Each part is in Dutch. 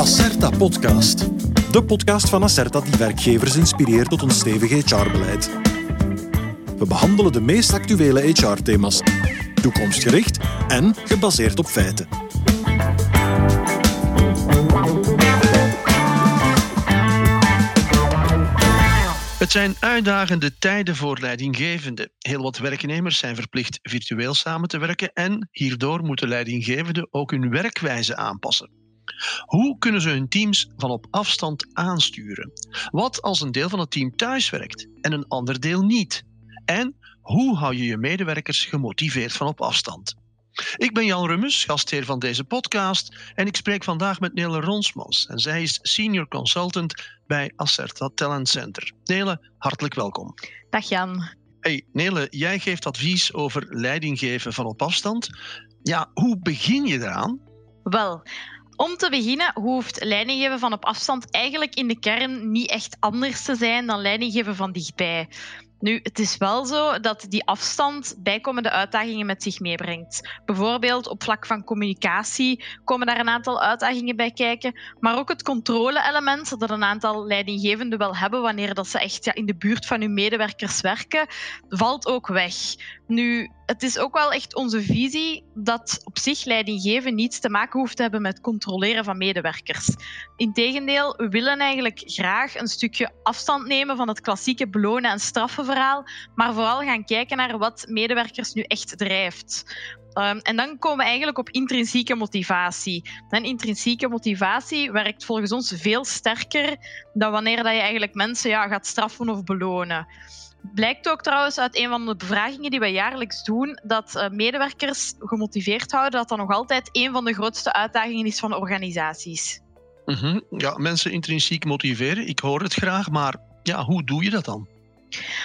Acerta Podcast. De podcast van Acerta die werkgevers inspireert tot een stevig HR-beleid. We behandelen de meest actuele HR-thema's, toekomstgericht en gebaseerd op feiten. Het zijn uitdagende tijden voor leidinggevenden. Heel wat werknemers zijn verplicht virtueel samen te werken en hierdoor moeten leidinggevenden ook hun werkwijze aanpassen. Hoe kunnen ze hun teams van op afstand aansturen? Wat als een deel van het team thuis werkt en een ander deel niet? En hoe hou je je medewerkers gemotiveerd van op afstand? Ik ben Jan Rummes, gastheer van deze podcast en ik spreek vandaag met Nele Ronsmans. En zij is senior consultant bij Acerta Talent Center. Nele, hartelijk welkom. Dag Jan. Hey Nele, jij geeft advies over leidinggeven van op afstand. Ja, hoe begin je eraan? Wel, om te beginnen hoeft leidinggeven van op afstand eigenlijk in de kern niet echt anders te zijn dan leidinggeven van dichtbij. Nu, het is wel zo dat die afstand bijkomende uitdagingen met zich meebrengt. Bijvoorbeeld op vlak van communicatie komen daar een aantal uitdagingen bij kijken, maar ook het controle-element dat een aantal leidinggevenden wel hebben wanneer dat ze echt ja, in de buurt van hun medewerkers werken, valt ook weg. Nu, het is ook wel echt onze visie dat op zich leidinggeven niets te maken hoeft te hebben met controleren van medewerkers. Integendeel, we willen eigenlijk graag een stukje afstand nemen van het klassieke belonen en straffen verhaal, maar vooral gaan kijken naar wat medewerkers nu echt drijft. Um, en dan komen we eigenlijk op intrinsieke motivatie. En intrinsieke motivatie werkt volgens ons veel sterker dan wanneer dat je eigenlijk mensen ja, gaat straffen of belonen. Blijkt ook trouwens uit een van de bevragingen die wij jaarlijks doen, dat uh, medewerkers gemotiveerd houden, dat dat nog altijd een van de grootste uitdagingen is van organisaties. Mm. Ja, mensen intrinsiek motiveren, ik hoor het graag, maar ja, hoe doe je dat dan?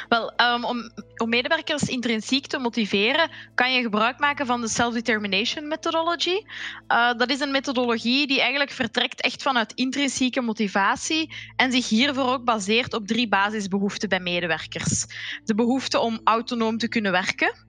Wel, um, om, om, medewerkers intrinsiek te motiveren, kan je gebruik maken van de Self-Determination Methodology. Uh, dat is een methodologie die eigenlijk vertrekt echt vanuit intrinsieke motivatie en zich hiervoor ook baseert op drie basisbehoeften bij medewerkers. De behoefte om autonoom te kunnen werken,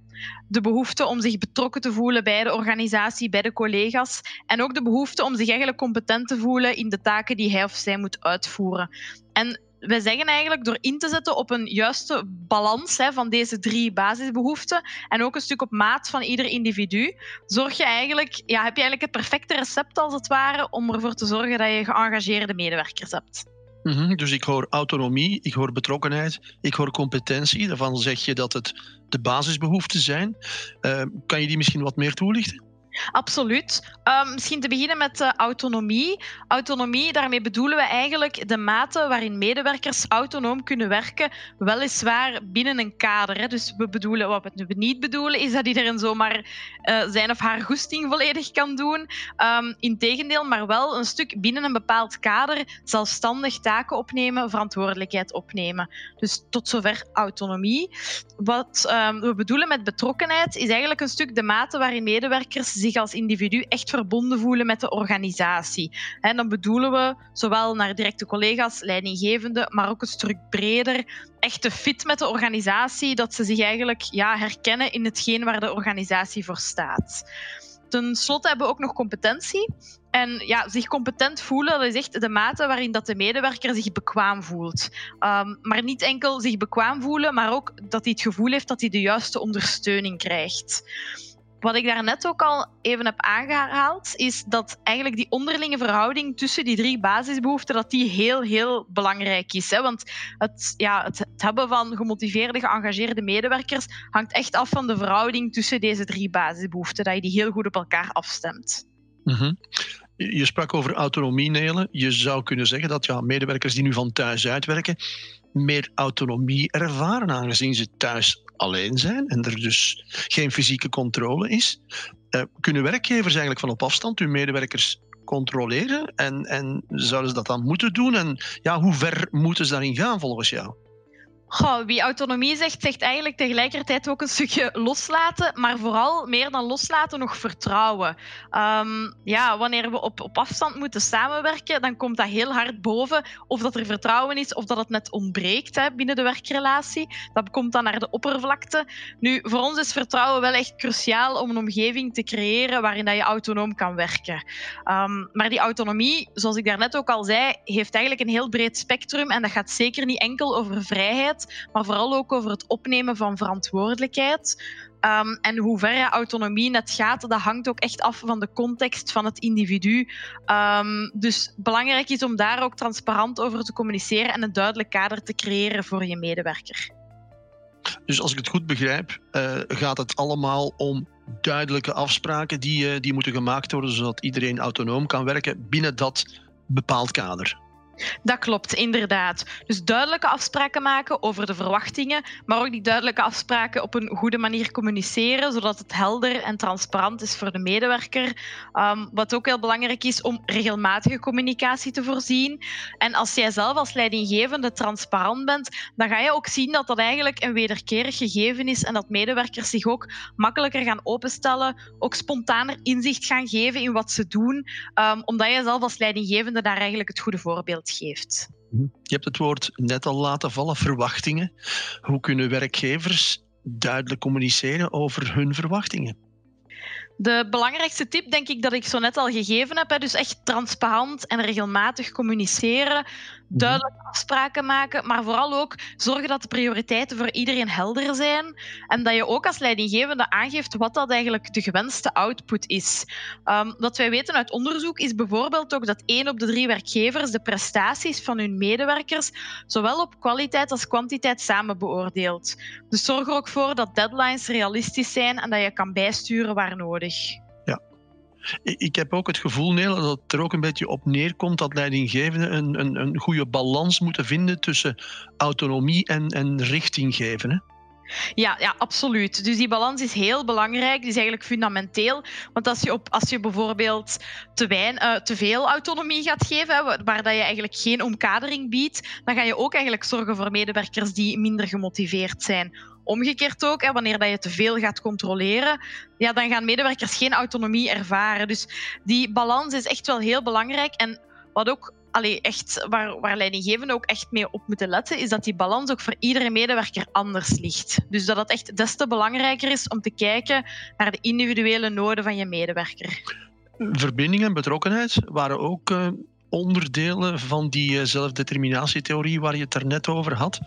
de behoefte om zich betrokken te voelen bij de organisatie, bij de collega's. En ook de behoefte om zich eigenlijk competent te voelen in de taken die hij of zij moet uitvoeren. En wij zeggen eigenlijk door in te zetten op een juiste balans hè, van deze drie basisbehoeften en ook een stuk op maat van ieder individu, zorg je eigenlijk, ja, heb je eigenlijk het perfecte recept als het ware om ervoor te zorgen dat je geëngageerde medewerkers hebt. -hmm, dus ik hoor autonomie, ik hoor betrokkenheid, ik hoor competentie. Daarvan zeg je dat het de basisbehoeften zijn. Uh, kan je die misschien wat meer toelichten? Absoluut. Um, misschien te beginnen met uh, autonomie. Autonomie, daarmee bedoelen we eigenlijk de mate waarin medewerkers autonoom kunnen werken, weliswaar binnen een kader. Hè. Dus we bedoelen, wat we niet bedoelen, is dat iedereen zomaar uh, zijn of haar goesting volledig kan doen. Um, Integendeel, maar wel een stuk binnen een bepaald kader zelfstandig taken opnemen, verantwoordelijkheid opnemen. Dus tot zover autonomie. Wat um, we bedoelen met betrokkenheid is eigenlijk een stuk de mate waarin medewerkers zich als individu echt verbonden voelen met de organisatie. En dan bedoelen we zowel naar directe collega's, leidinggevenden, maar ook een stuk breder, echt de fit met de organisatie, dat ze zich eigenlijk ja, herkennen in hetgeen waar de organisatie voor staat. Ten slotte hebben we ook nog competentie. En ja, zich competent voelen, dat is echt de mate waarin dat de medewerker zich bekwaam voelt. Um, maar niet enkel zich bekwaam voelen, maar ook dat hij het gevoel heeft dat hij de juiste ondersteuning krijgt. Wat ik daarnet ook al even heb aangehaald, is dat eigenlijk die onderlinge verhouding tussen die drie basisbehoeften, dat die heel, heel belangrijk is. Hè? Want het, ja, het, hebben van gemotiveerde, geëngageerde medewerkers hangt echt af van de verhouding tussen deze drie basisbehoeften, dat je die heel goed op elkaar afstemt. Mm -hmm. Je sprak over autonomie, Nelen. Je zou kunnen zeggen dat ja, medewerkers die nu van thuis uitwerken meer autonomie ervaren, aangezien ze thuis alleen zijn en er dus geen fysieke controle is. Uh, kunnen werkgevers eigenlijk van op afstand hun medewerkers controleren? En, en zouden ze dat dan moeten doen? En ja, hoe ver moeten ze daarin gaan volgens jou? Wie autonomie zegt, zegt eigenlijk tegelijkertijd ook een stukje loslaten, maar vooral meer dan loslaten nog vertrouwen. Um, ja, wanneer we op, op afstand moeten samenwerken, dan komt dat heel hard boven. Of dat er vertrouwen is, of dat het net ontbreekt hè, binnen de werkrelatie. Dat komt dan naar de oppervlakte. Nu, voor ons is vertrouwen wel echt cruciaal om een omgeving te creëren waarin dat je autonoom kan werken. Um, maar die autonomie, zoals ik daarnet ook al zei, heeft eigenlijk een heel breed spectrum en dat gaat zeker niet enkel over vrijheid maar vooral ook over het opnemen van verantwoordelijkheid. Um, en hoe ver autonomie net gaat, dat hangt ook echt af van de context van het individu. Um, dus belangrijk is om daar ook transparant over te communiceren en een duidelijk kader te creëren voor je medewerker. Dus als ik het goed begrijp, uh, gaat het allemaal om duidelijke afspraken die, uh, die moeten gemaakt worden, zodat iedereen autonoom kan werken binnen dat bepaald kader. Dat klopt, inderdaad. Dus duidelijke afspraken maken over de verwachtingen, maar ook die duidelijke afspraken op een goede manier communiceren, zodat het helder en transparant is voor de medewerker. Um, wat ook heel belangrijk is om regelmatige communicatie te voorzien. En als jij zelf als leidinggevende transparant bent, dan ga je ook zien dat dat eigenlijk een wederkerig gegeven is en dat medewerkers zich ook makkelijker gaan openstellen, ook spontaner inzicht gaan geven in wat ze doen, um, omdat je zelf als leidinggevende daar eigenlijk het goede voorbeeld geeft. Mhm. Je hebt het woord net al laten vallen, verwachtingen. Hoe kunnen werkgevers duidelijk communiceren over hun verwachtingen? De belangrijkste tip, denk ik, dat ik zo net al gegeven heb, dus echt transparant en regelmatig communiceren, mhm. duidelijke afspraken maken, maar vooral ook zorgen dat de prioriteiten voor iedereen helder zijn en dat je ook als leidinggevende aangeeft wat dat eigenlijk de gewenste output is. Um, wat wij weten uit onderzoek is bijvoorbeeld ook dat één op de drie werkgevers de prestaties van hun medewerkers zowel op kwaliteit als kwantiteit samen beoordeelt. Dus zorg er ook voor dat deadlines realistisch zijn en dat je kan bijsturen waar nodig. Ja. Ik heb ook het gevoel, Nele, dat het er ook een beetje op neerkomt dat leidinggevenden een, een, een goede balans moeten vinden tussen autonomie en, en richting geven. Hè? Ja, ja, absoluut. Dus die balans is heel belangrijk. Die is eigenlijk fundamenteel. Want als je, op, als je bijvoorbeeld te, uh, te veel autonomie gaat geven, waar dat je eigenlijk geen omkadering biedt, dan ga je ook eigenlijk zorgen voor medewerkers die minder gemotiveerd zijn. Omgekeerd ook, hè, wanneer dat je te veel gaat controleren, ja, dan gaan medewerkers geen autonomie ervaren. Dus die balans is echt wel heel belangrijk. En wat ook allee, echt, waar, waar leidinggevenden ook echt mee op moeten letten, is dat die balans ook voor iedere medewerker anders ligt. Dus dat het echt des te belangrijker is om te kijken naar de individuele noden van je medewerker. Verbinding en betrokkenheid waren ook uh, onderdelen van die uh, zelfdeterminatietheorie waar je het er net over had.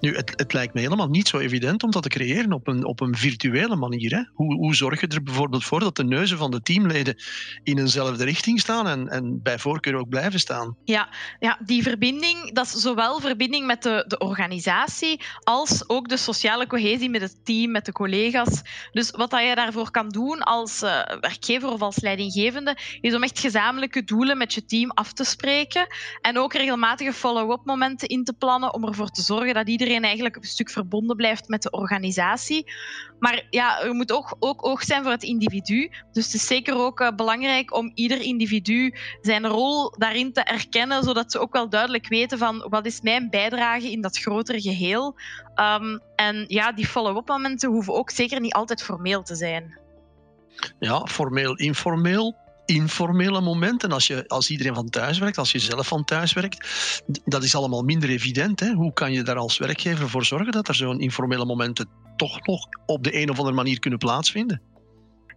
Nu, het, het, lijkt me helemaal niet zo evident om dat te creëren op een, op een virtuele manier. Hè? Hoe, hoe zorg je er bijvoorbeeld voor dat de neuzen van de teamleden in eenzelfde richting staan en, en bij voorkeur ook blijven staan? Ja, ja, die verbinding, dat is zowel verbinding met de, de organisatie als ook de sociale cohesie met het team, met de collega's. Dus wat dat je daarvoor kan doen als uh, werkgever of als leidinggevende, is om echt gezamenlijke doelen met je team af te spreken en ook regelmatige follow-up momenten in te plannen om ervoor te zorgen dat iedereen eigenlijk een stuk verbonden blijft met de organisatie. Maar ja, er moet ook, ook oog zijn voor het individu. Dus het is zeker ook uh, belangrijk om ieder individu zijn rol daarin te erkennen, zodat ze ook wel duidelijk weten van wat is mijn bijdrage in dat grotere geheel. Um, en ja, die follow-up momenten hoeven ook zeker niet altijd formeel te zijn. Ja, formeel, informeel informele momenten. Als, je, als iedereen van thuis werkt, als je zelf van thuis werkt, dat is allemaal minder evident. Hè? Hoe kan je daar als werkgever voor zorgen dat er zo'n informele momenten toch nog op de een of andere manier kunnen plaatsvinden?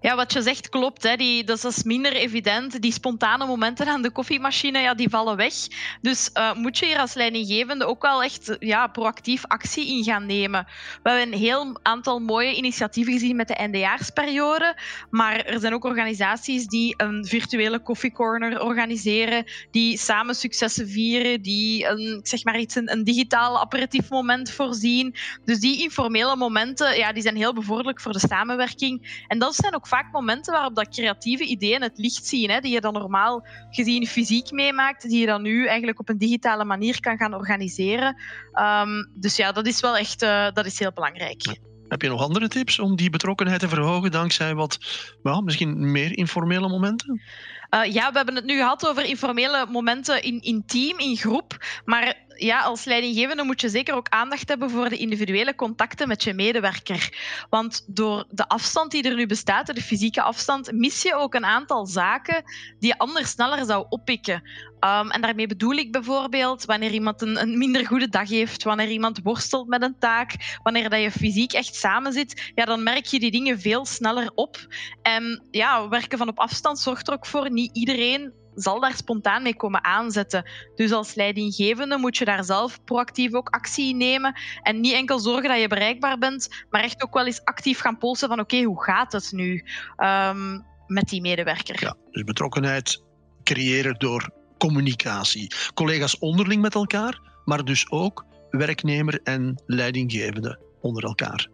Ja, wat je zegt klopt. Hè. Die, dat is minder evident. Die spontane momenten aan de koffiemachine, ja, die vallen weg. Dus uh, moet je hier als leidinggevende ook wel echt ja, proactief actie in gaan nemen. We hebben een heel aantal mooie initiatieven gezien met de eindejaarsperiode. Maar er zijn ook organisaties die een virtuele koffiecorner organiseren, die samen successen vieren, die een, zeg maar iets, een, een digitaal aperitief moment voorzien. Dus die informele momenten, ja, die zijn heel bevorderlijk voor de samenwerking. En dat zijn ook vaak momenten waarop dat creatieve ideeën het licht zien, hè, die je dan normaal gezien fysiek meemaakt, die je dan nu eigenlijk op een digitale manier kan gaan organiseren. Um, dus ja, dat is wel echt uh, dat is heel belangrijk. Heb je nog andere tips om die betrokkenheid te verhogen dankzij wat well, misschien meer informele momenten? Uh, ja, we hebben het nu gehad over informele momenten in, in team, in groep. Maar ja, als leidinggevende moet je zeker ook aandacht hebben voor de individuele contacten met je medewerker. Want door de afstand die er nu bestaat, de fysieke afstand, mis je ook een aantal zaken die je anders sneller zou oppikken. Um, en daarmee bedoel ik bijvoorbeeld wanneer iemand een, een, minder goede dag heeft, wanneer iemand worstelt met een taak, wanneer dat je fysiek echt samen zit, ja, dan merk je die dingen veel sneller op. En ja, werken van op afstand zorgt er ook voor niet iedereen zal daar spontaan mee komen aanzetten. Dus als leidinggevende moet je daar zelf proactief ook actie nemen en niet enkel zorgen dat je bereikbaar bent, maar echt ook wel eens actief gaan polsen van oké, hoe gaat het nu um, met die medewerker? Ja, dus betrokkenheid creëren door communicatie. Collega's onderling met elkaar, maar dus ook werknemer en leidinggevende onder elkaar.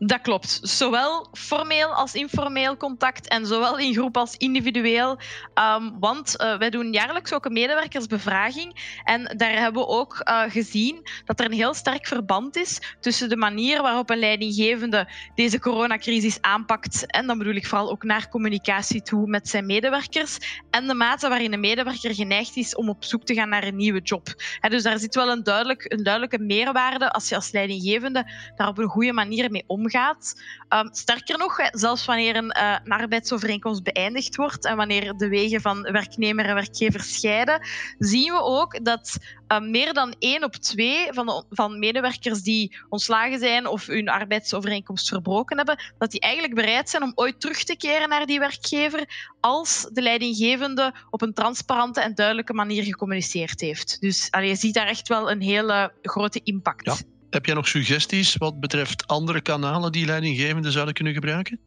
Dat klopt. Zowel formeel als informeel contact en zowel in groep als individueel. Um, want uh, wij doen jaarlijks ook een medewerkersbevraging. En daar hebben we ook uh, gezien dat er een heel sterk verband is tussen de manier waarop een leidinggevende deze coronacrisis aanpakt. En dan bedoel ik vooral ook naar communicatie toe met zijn medewerkers. En de mate waarin een medewerker geneigd is om op zoek te gaan naar een nieuwe job. He, dus daar zit wel een, duidelijk, een duidelijke meerwaarde als je als leidinggevende daar op een goede manier mee omgaat gaat. Um, sterker nog, zelfs wanneer een, uh, een, arbeidsovereenkomst beëindigd wordt en wanneer de wegen van werknemer en werkgever scheiden, zien we ook dat uh, meer dan één op twee van, de, van medewerkers die ontslagen zijn of hun arbeidsovereenkomst verbroken hebben, dat die eigenlijk bereid zijn om ooit terug te keren naar die werkgever als de leidinggevende op een transparante en duidelijke manier gecommuniceerd heeft. Dus je ziet daar echt wel een hele grote impact. Heb jij nog suggesties wat betreft andere kanalen die leidinggevenden zouden kunnen gebruiken?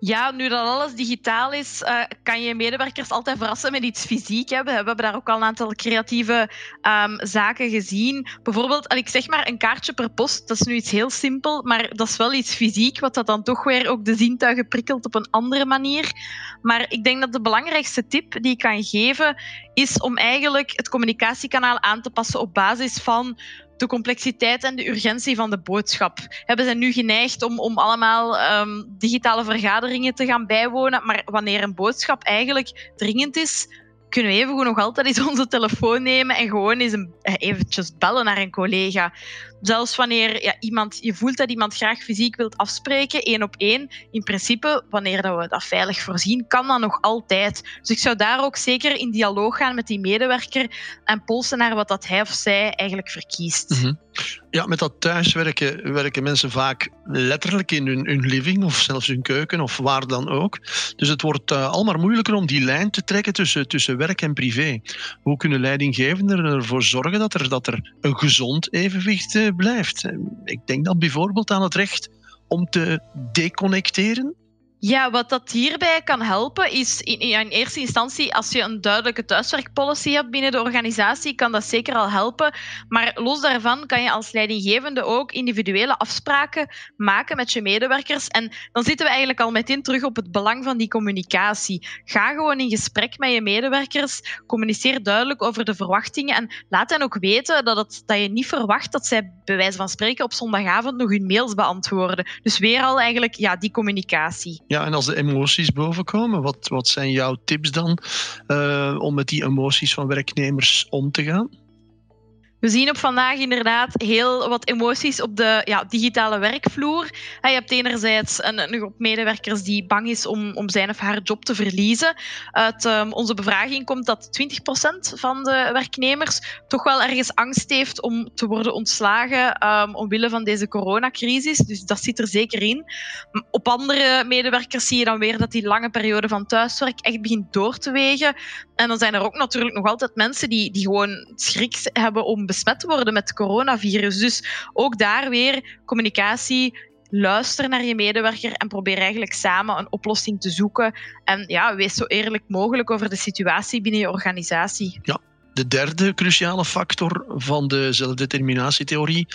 Ja, nu dat alles digitaal is, uh, kan je medewerkers altijd verrassen met iets fysiek. Hè. We hebben daar ook al een aantal creatieve um, zaken gezien. Bijvoorbeeld, ik zeg maar een kaartje per post, dat is nu iets heel simpel, maar dat is wel iets fysiek, wat dat dan toch weer ook de zintuigen prikkelt op een andere manier. Maar ik denk dat de belangrijkste tip die ik kan geven, is om eigenlijk het communicatiekanaal aan te passen op basis van de complexiteit en de urgentie van de boodschap. We zijn nu geneigd om, om allemaal um, digitale vergaderingen te gaan bijwonen, maar wanneer een boodschap eigenlijk dringend is, kunnen we even nog altijd eens onze telefoon nemen en gewoon eens een, eventjes bellen naar een collega. Zelfs wanneer ja, iemand, je voelt dat iemand graag fysiek wilt afspreken, één op één, in principe, wanneer dat we dat veilig voorzien, kan dat nog altijd. Dus ik zou daar ook zeker in dialoog gaan met die medewerker en polsen naar wat dat hij of zij eigenlijk verkiest. -hmm. Ja, met dat thuiswerken werken mensen vaak letterlijk in hun, hun, living of zelfs hun keuken of waar dan ook. Dus het wordt uh, al maar moeilijker om die lijn te trekken tussen, tussen werk en privé. Hoe kunnen leidinggevenden ervoor zorgen dat er, dat er een gezond evenwicht uh, blijft? Ik denk dan bijvoorbeeld aan het recht om te deconnecteren. Ja, wat dat hierbij kan helpen is in, eerste instantie, als je een duidelijke thuiswerkpolicy hebt binnen de organisatie, kan dat zeker al helpen. Maar los daarvan kan je als leidinggevende ook individuele afspraken maken met je medewerkers. En dan zitten we eigenlijk al meteen terug op het belang van die communicatie. Ga gewoon in gesprek met je medewerkers, communiceer duidelijk over de verwachtingen en laat hen ook weten dat, het, dat je niet verwacht dat zij bij wijze van spreken op zondagavond nog hun mails beantwoorden. Dus weer al eigenlijk ja, die communicatie. Ja, en als de emoties bovenkomen, wat, wat zijn jouw tips dan uh, om met die emoties van werknemers om te gaan? We zien op vandaag inderdaad heel wat emoties op de ja, digitale werkvloer. Je hebt enerzijds een, groep medewerkers die bang is om, om zijn of haar job te verliezen. Uit um, onze bevraging komt dat 20% van de werknemers toch wel ergens angst heeft om te worden ontslagen um, omwille van deze coronacrisis. Dus dat zit er zeker in. Op andere medewerkers zie je dan weer dat die lange periode van thuiswerk echt begint door te wegen. En dan zijn er ook natuurlijk nog altijd mensen die, die gewoon schrik hebben om besmet worden met het coronavirus. Dus ook daar weer communicatie. Luister naar je medewerker en probeer eigenlijk samen een oplossing te zoeken. En ja, wees zo eerlijk mogelijk over de situatie binnen je organisatie. Ja, de derde cruciale factor van de zelfdeterminatietheorie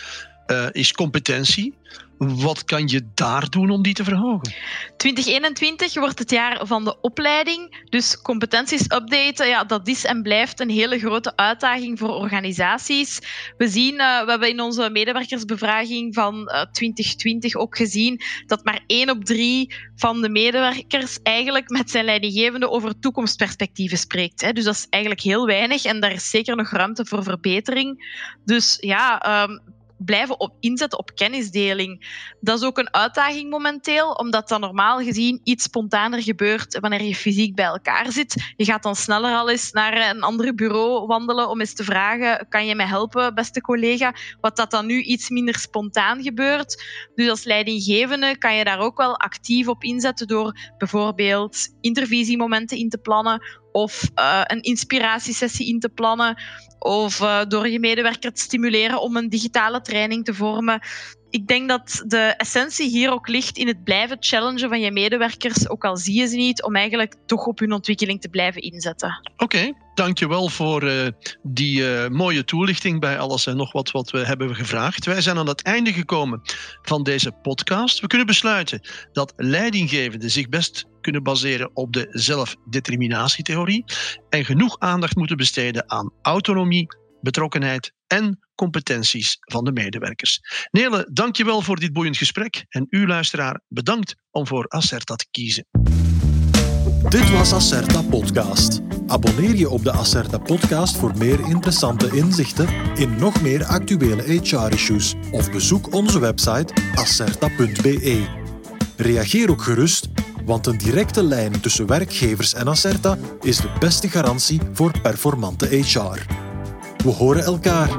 uh, is competentie. Wat kan je daar doen om die te verhogen? 2021 wordt het jaar van de opleiding. Dus competenties updaten, ja, dat is en blijft een hele grote uitdaging voor organisaties. We zien, uh, we hebben in onze medewerkersbevraging van uh, eh, 2020 ook gezien dat maar één op drie van de medewerkers eigenlijk met zijn leidinggevende over toekomstperspectieven spreekt. Hè. Dus dat is eigenlijk heel weinig en daar is zeker nog ruimte voor verbetering. Dus ja, um, blijven op inzetten op kennisdeling. Dat is ook een uitdaging momenteel, omdat dat normaal gezien iets spontaner gebeurt wanneer je fysiek bij elkaar zit. Je gaat dan sneller al eens naar een ander bureau wandelen om eens te vragen: kan je mij helpen, beste collega? Wat dat dan nu iets minder spontaan gebeurt. Dus als leidinggevende kan je daar ook wel actief op inzetten door bijvoorbeeld intervisiemomenten in te plannen of uh, een inspiratiesessie in te plannen of uh, door je medewerker te stimuleren om een digitale training te vormen. Ik denk dat de essentie hier ook ligt in het blijven challengen van je medewerkers, ook al zie je ze niet, om eigenlijk toch op hun ontwikkeling te blijven inzetten. Oké, dankjewel voor uh, die uh, mooie toelichting bij alles en nog wat wat we hebben gevraagd. Wij zijn aan het einde gekomen van deze podcast. We kunnen besluiten dat leidinggevenden zich best kunnen baseren op de zelfdeterminatietheorie en genoeg aandacht moeten besteden aan autonomie, betrokkenheid en competenties van de medewerkers. Nele, dankjewel voor dit boeiend gesprek en u luisteraar bedankt om voor Acerta te kiezen. Dit was Acerta Podcast. Abonneer je op de Acerta Podcast voor meer interessante inzichten in nog meer actuele HR-issues of bezoek onze website acerta.be. Reageer ook gerust want een directe lijn tussen werkgevers en Acerta is de beste garantie voor performante HR. We horen elkaar.